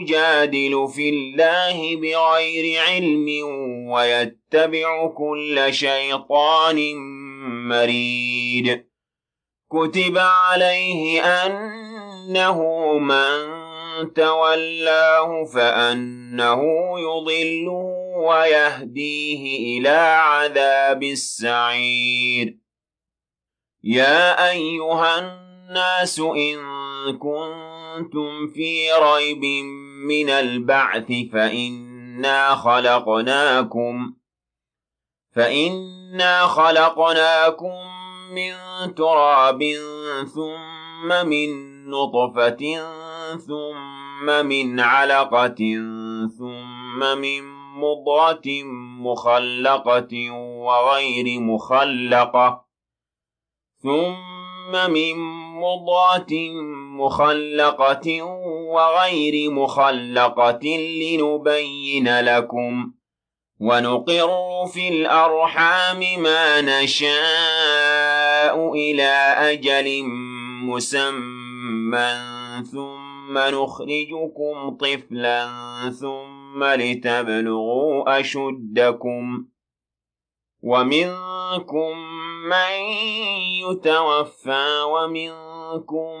يجادل في الله بغير علم ويتبع كل شيطان مريد. كتب عليه أنه من تولاه فأنه يضله ويهديه إلى عذاب السعير. يا أيها الناس إن كنتم في ريب من البعث فإنا خلقناكم فإنا خلقناكم من تراب ثم من نطفة ثم من علقة ثم من مضغة مخلقة وغير مخلقة ثم من مضغة مخلقة وغير مخلقة لنبين لكم ونقر في الأرحام ما نشاء إلى أجل مسمى ثم نخرجكم طفلا ثم لتبلغوا أشدكم ومنكم من يتوفى ومنكم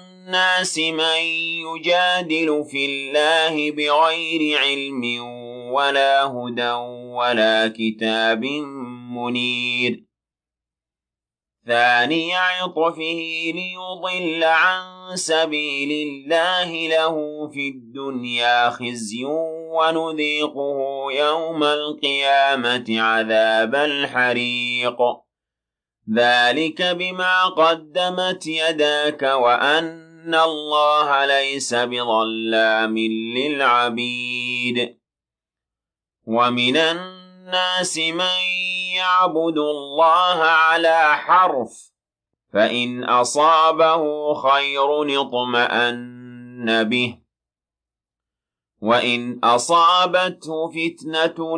الناس من يجادل في الله بغير علم ولا هدى ولا كتاب منير. ثاني عطفه ليضل عن سبيل الله له في الدنيا خزي ونذيقه يوم القيامة عذاب الحريق. ذلك بما قدمت يداك وأن إن الله ليس بظلام للعبيد ومن الناس من يعبد الله على حرف فإن أصابه خير اطمأن به وإن أصابته فتنة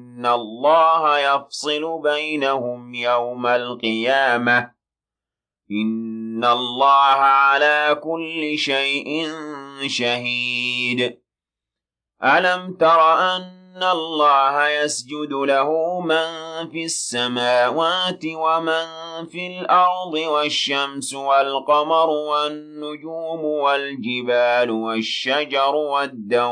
الله يفصل بينهم يوم القيامة إن الله على كل شيء شهيد. ألم تر أن إن الله يسجد له من في السماوات ومن في الأرض والشمس والقمر والنجوم والجبال والشجر والدواب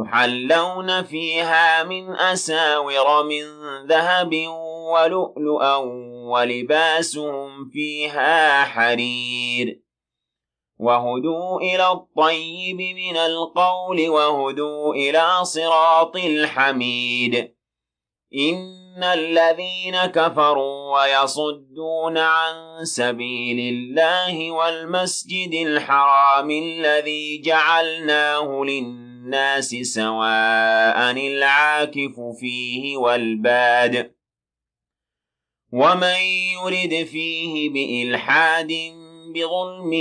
يحلون فيها من أساور من ذهب ولؤلؤا ولباسهم فيها حرير. وهدوا إلى الطيب من القول وهدوا إلى صراط الحميد. إن الذين كفروا ويصدون عن سبيل الله والمسجد الحرام الذي جعلناه للناس سواء العاكف فيه والباد ومن يرد فيه بإلحاد بظلم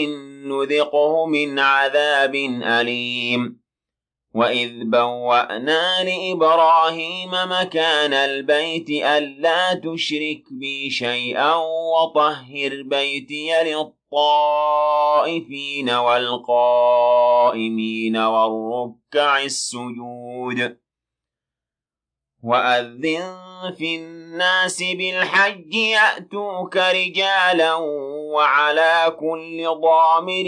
نذقه من عذاب أليم وإذ بوأنا لإبراهيم مكان البيت ألا تشرك بي شيئا وطهر بيتي للطائفين والقائمين والركع السجود وأذن في الناس بالحج يأتوك رجالا وعلى كل ضامر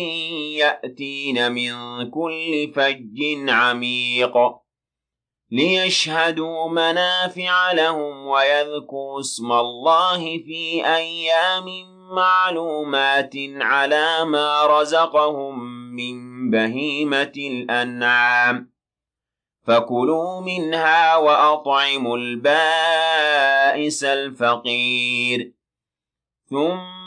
يأتين من كل فج عميق. ليشهدوا منافع لهم ويذكروا اسم الله في أيام معلومات على ما رزقهم من بهيمة الأنعام. فكلوا منها وأطعموا البائس الفقير. ثم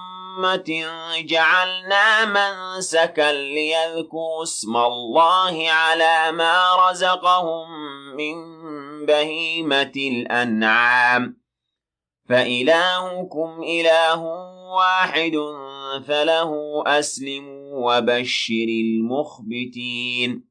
جعلنا منسكا ليذكروا اسم الله على ما رزقهم من بهيمة الأنعام. فإلهكم إله واحد فله أسلموا وبشر المخبتين.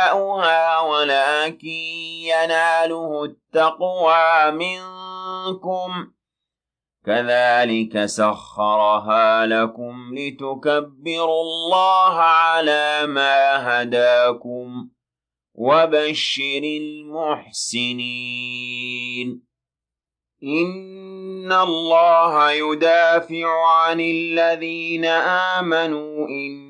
دماؤها ولكن يناله التقوى منكم كذلك سخرها لكم لتكبروا الله على ما هداكم وبشر المحسنين إن الله يدافع عن الذين آمنوا إن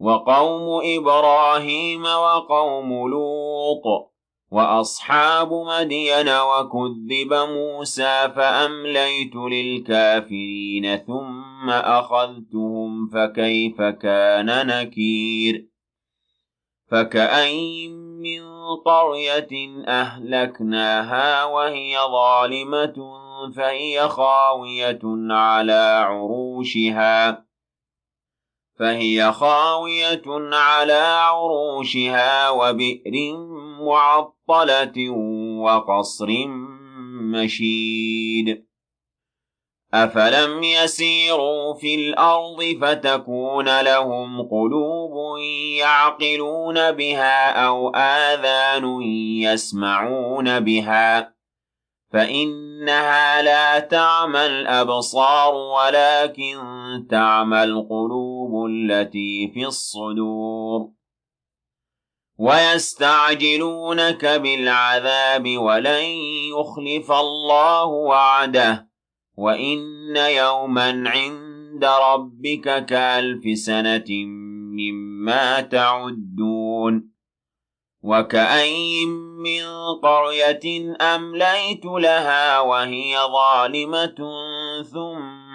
وقوم إبراهيم وقوم لوط وأصحاب مدين وكذب موسى فأمليت للكافرين ثم أخذتهم فكيف كان نكير فكأين من قرية أهلكناها وهي ظالمة فهي خاوية على عروشها فهي خاوية على عروشها وبئر معطلة وقصر مشيد. أفلم يسيروا في الأرض فتكون لهم قلوب يعقلون بها أو آذان يسمعون بها فإنها لا تعمى الأبصار ولكن تعمى القلوب التي في الصدور. ويستعجلونك بالعذاب ولن يخلف الله وعده. وإن يوما عند ربك كألف سنة مما تعدون. وكأي من قرية أمليت لها وهي ظالمة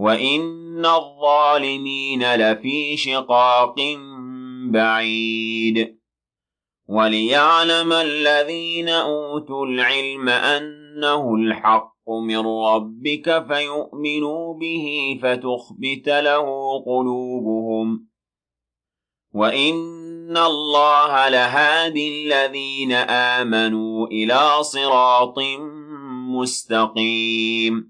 وإن الظالمين لفي شقاق بعيد وليعلم الذين أوتوا العلم أنه الحق من ربك فيؤمنوا به فتخبت له قلوبهم وإن الله لهادي الذين آمنوا إلى صراط مستقيم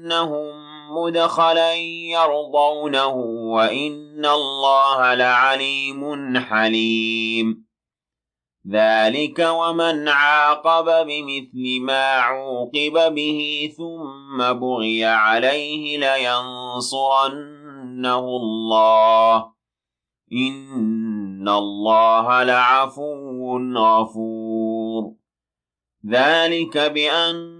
إنهم مدخلا يرضونه وإن الله لعليم حليم. ذلك ومن عاقب بمثل ما عوقب به ثم بغي عليه لينصرنه الله. إن الله لعفو غفور. ذلك بأن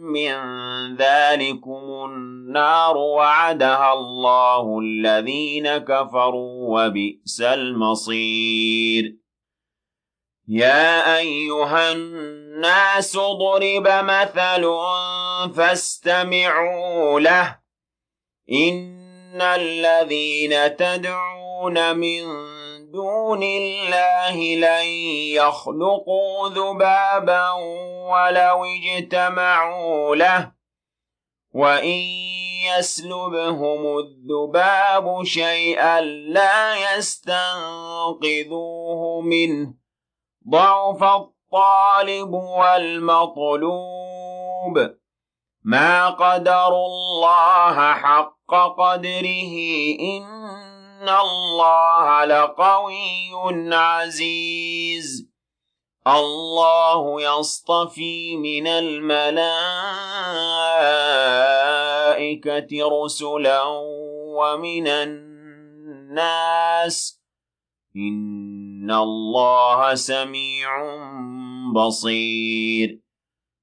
من ذلكم النار وعدها الله الذين كفروا وبئس المصير. يا أيها الناس ضرب مثل فاستمعوا له. إن الذين تدعون من دون الله لن يخلقوا ذبابا ولو اجتمعوا له. وإن يسلبهم الذباب شيئا لا يستنقذوه منه. ضعف الطالب والمطلوب. ما قدر الله حق قدره إن إن الله لقوي عزيز. الله يصطفي من الملائكة رسلا ومن الناس. إن الله سميع بصير.